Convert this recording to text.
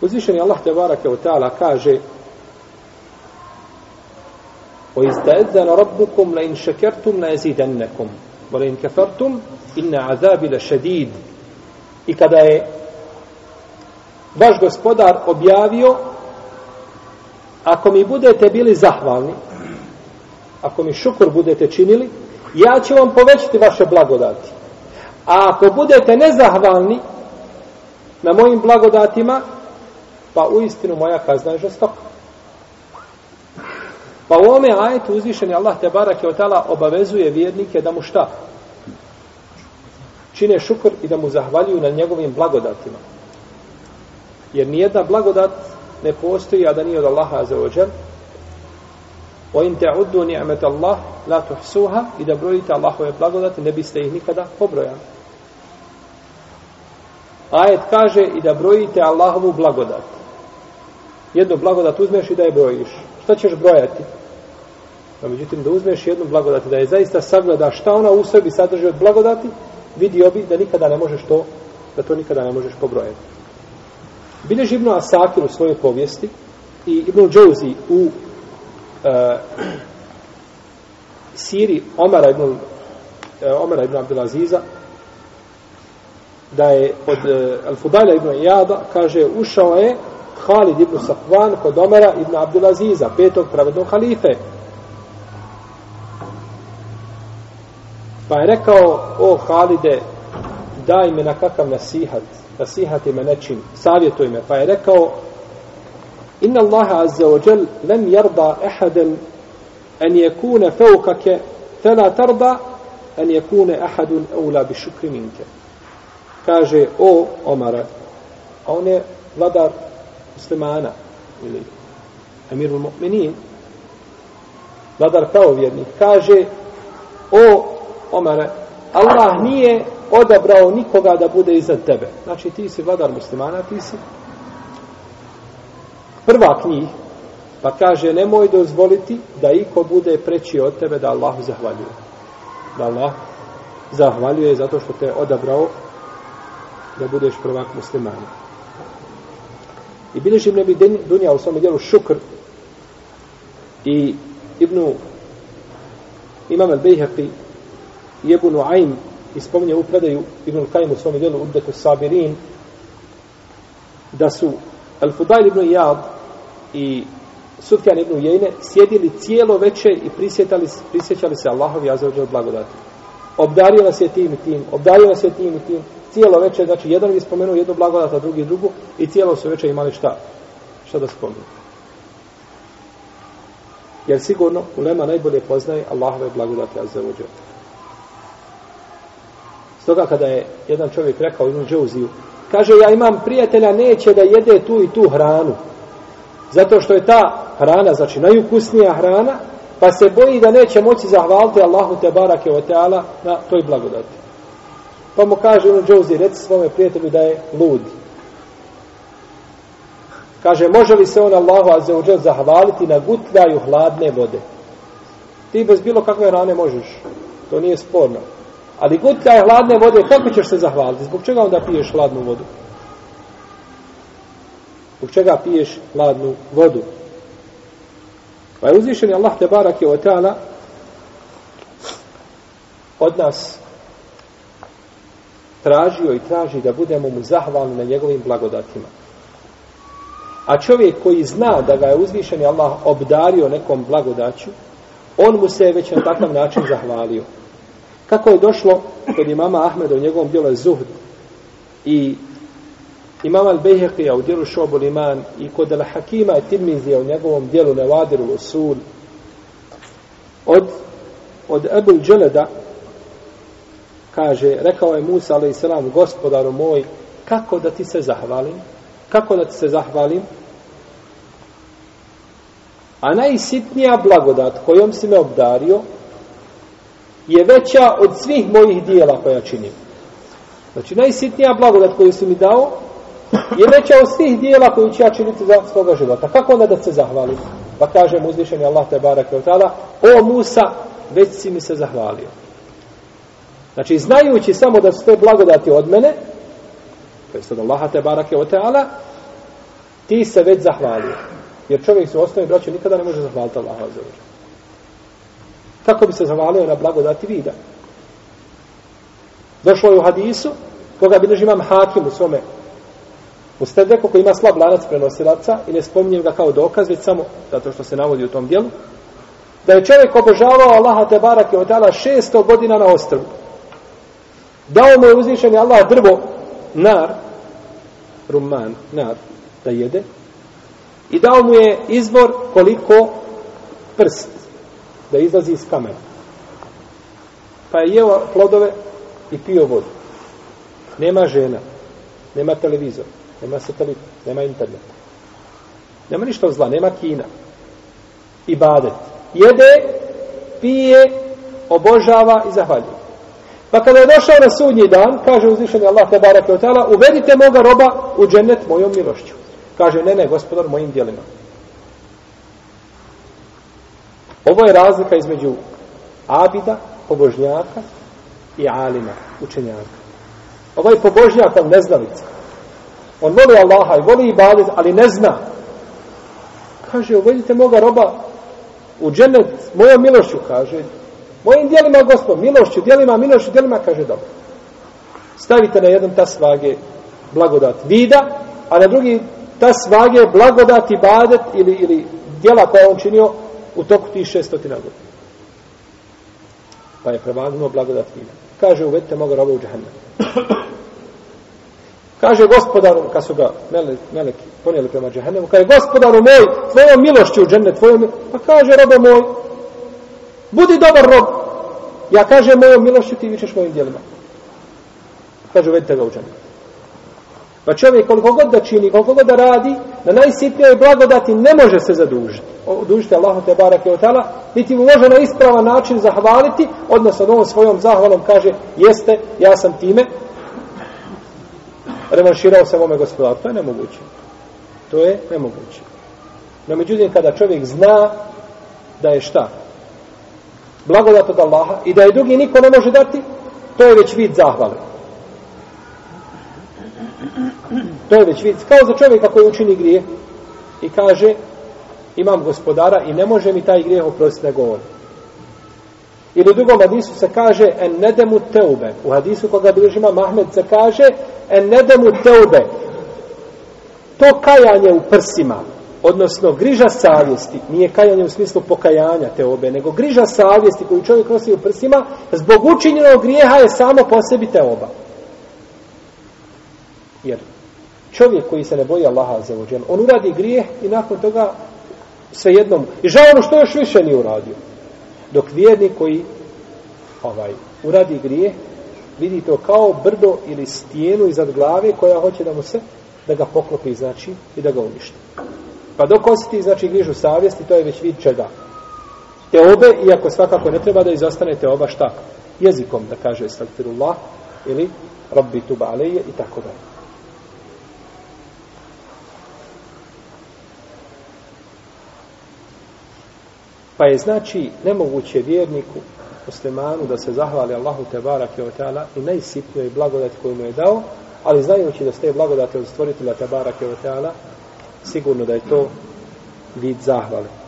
Uzvišeni Allah te baraka u ta'ala kaže O izdaedzana rabbukum la in šekertum la jezidennekum wa la in kafartum inna azabi la šedid I kada je vaš gospodar objavio ako mi budete bili zahvalni ako mi šukur budete činili ja ću vam povećati vaše blagodati. A ako budete nezahvalni na mojim blagodatima pa u istinu moja kazna je žestoka pa u ovome ajetu uzvišeni Allah te barak je tala obavezuje vjernike da mu šta čine šukr i da mu zahvaljuju na njegovim blagodatima jer nijedna blagodat ne postoji, a da nije od Allaha za ođer. O in te uddu ni'met Allah, la tuhsuha, i da brojite Allahove blagodati, ne biste ih nikada pobrojali. Ajet kaže i da brojite Allahovu blagodat. Jednu blagodat uzmeš i da je brojiš. Šta ćeš brojati? No, međutim, da uzmeš jednu blagodat, da je zaista sagleda šta ona u sebi sadrži od blagodati, vidio bi da nikada ne možeš to, da to nikada ne možeš pobrojati. Bileži Ibnu Asakir u svojoj povijesti i Ibnu Džouzi u e, siri Omara ibn, e, Omara ibn Abdelaziza da je od e, Al-Fudajla ibn Iyada kaže ušao je Halid ibn Safvan kod Omara ibn Abdulaziza, petog pravednog halife pa je rekao o Halide daj me na kakav nasihat nasihati me nečim, savjetuj me. Pa je rekao, inna Allaha azza wa jel lem jarda ehaden en je kune feukake fela tarda en je kune ahadun eula bi šukri minke. Kaže, o Omara, a on je vladar muslimana, ili emirul mu'minin, vladar pravovjernik, kaže, o Omare, Allah nije odabrao nikoga da bude iza tebe. Znači ti si vladar muslimana, ti si prva knjih, pa kaže nemoj dozvoliti da iko bude preći od tebe da Allahu zahvaljuje. Da Allah zahvaljuje zato što te odabrao da budeš prvak muslimana. I bilježi Ibn bi dunja u svom djelu šukr i Ibnu Imam al-Bejhaqi i Ebu Nuaym i spominje u predaju Ibn Kajim u svom dijelu Udbetu Sabirin da su Al-Fudail ibn Iyad i Sufjan ibn Ujejne sjedili cijelo veče i prisjetali, prisjećali se Allahovi azzawajal blagodati. Obdario nas je tim i tim, obdario nas je tim i tim, cijelo veče, znači jedan je spomenuo jednu blagodat, a drugi drugu, i cijelo su veče imali šta? Šta da spomenu? Jer sigurno, ulema najbolje poznaje Allahove blagodati azzawajal. Stoga kada je jedan čovjek rekao Ibn Džauziju, kaže ja imam prijatelja neće da jede tu i tu hranu. Zato što je ta hrana, znači najukusnija hrana, pa se boji da neće moći zahvaliti Allahu te barake o teala na toj blagodati. Pa mu kaže ono Džauzi, reci svome prijatelju da je lud. Kaže, može li se on Allahu azzawajal zahvaliti na gutljaju hladne vode? Ti bez bilo kakve rane možeš. To nije sporno. Ali gutlja hladne vode, kako ćeš se zahvaliti? Zbog čega onda piješ hladnu vodu? Zbog čega piješ hladnu vodu? Pa je uzvišen Allah te barak je otala od nas tražio i traži da budemo mu zahvalni na njegovim blagodatima. A čovjek koji zna da ga je uzvišen Allah obdario nekom blagodaću, on mu se već na takav način zahvalio. Kako je došlo kod imama Ahmeda u njegovom je Zuhd i Imam Al-Bejheqija u dijelu Šobul Iman i kod Al-Hakima i Tirmizija u njegovom dijelu Nevadiru Usul od, od Ebul Dželeda kaže, rekao je Musa a.s. gospodaru moj, kako da ti se zahvalim? Kako da ti se zahvalim? A najsitnija blagodat kojom si me obdario je veća od svih mojih dijela koja činim. Znači, najsitnija blagodat koju si mi dao je veća od svih dijela koji će ja činiti za svoga života. Kako onda da se zahvalim? Pa kažem uzvišeni Allah te barak je tada, o Musa, već si mi se zahvalio. Znači, znajući samo da su te blagodati od mene, to je sad Allah te barak je ti se već zahvalio. Jer čovjek se u osnovi braću nikada ne može zahvaliti Allaha za Kako bi se zahvalio na blagodati vida? Došlo je u hadisu, koga bilježi imam hakim u svome u neko koji ima slab lanac prenosilaca i ne spominjem ga kao dokaz, već samo zato što se navodi u tom dijelu, da je čovjek obožavao Allaha te barake od dala 600 godina na ostrvu. Dao mu je uzvišeni Allah drvo, nar, rumman, nar, da jede, i dao mu je izvor koliko prst, da izlazi iz kamena. Pa je jeo plodove i pio vodu. Nema žena, nema televizora, nema satelit, nema internet. Nema ništa zla, nema kina. I badet. Jede, pije, obožava i zahvaljuje. Pa kada je došao na sudnji dan, kaže uzvišeni Allah te barake od tala, uvedite moga roba u džennet mojom milošću. Kaže, ne, ne, gospodar, mojim dijelima. Ovo je razlika između abida, pobožnjaka i alima, učenjaka. Ovaj pobožnjak, on neznalica. On voli Allaha i voli ibadet, ali ne zna. Kaže, uvedite moga roba u džennet mojom milošću, kaže. Mojim dijelima, gospod, milošću, dijelima, milošću, dijelima, kaže, dobro. Stavite na jedan tas vage blagodat vida, a na drugi tas vage blagodat ibadet ili, ili dijela koja on činio u toku tih šestotina godina. Pa je prevagnuo blagodat vida. Kaže, uvedite moga roba u džahennem. Kaže gospodaru, kad su ga mele, meleki ponijeli prema džahennemu, kaže gospodaru moj, tvojom milošću u džennet, tvojom Pa kaže robo moj, budi dobar rob. Ja kaže mojom milošću ti vičeš mojim dijelima. Kaže uvedite ga u džennet. Pa čovjek koliko god da čini, koliko god da radi, na najsitnijoj blagodati ne može se zadužiti. Odužiti Allahu te barake od tala, niti mu može na ispravan način zahvaliti, odnosno ovom svojom zahvalom kaže, jeste, ja sam time, revanširao se ovome gospodaru. To je nemoguće. To je nemoguće. No, međutim, kada čovjek zna da je šta? Blagodat od Allaha i da je drugi niko ne može dati, to je već vid zahvale. To je već vid. Kao za čovjeka koji učini grije i kaže imam gospodara i ne može mi taj grijeh oprostiti nego on. Ili u drugom hadisu se kaže en nedemu teube. U hadisu koga bilježi ima Mahmed se kaže en nedemu teube. To kajanje u prsima, odnosno griža savjesti, nije kajanje u smislu pokajanja teobe, nego griža savjesti koju čovjek nosi u prsima, zbog učinjenog grijeha je samo po sebi teoba. Jer čovjek koji se ne boji Allaha za uđen, on uradi grijeh i nakon toga svejednom, i žao ono što još više nije uradio. Dok vjernik koji ovaj, uradi grije, vidi to kao brdo ili stijenu iznad glave koja hoće da mu se, da ga poklopi, znači, i da ga uništi. Pa dok osjeti, znači, grižu savjesti, to je već vid čega. Te obe, iako svakako ne treba da izostane te oba šta? Jezikom, da kaže stakfirullah, ili rabbi tuba aleje i tako dalje. Pa je znači nemoguće vjerniku, muslimanu, da se zahvali Allahu te barake o teala i najsitnijoj blagodat koju mu je dao, ali znajući da ste blagodate od stvoritelja te barake o sigurno da je to vid zahvale.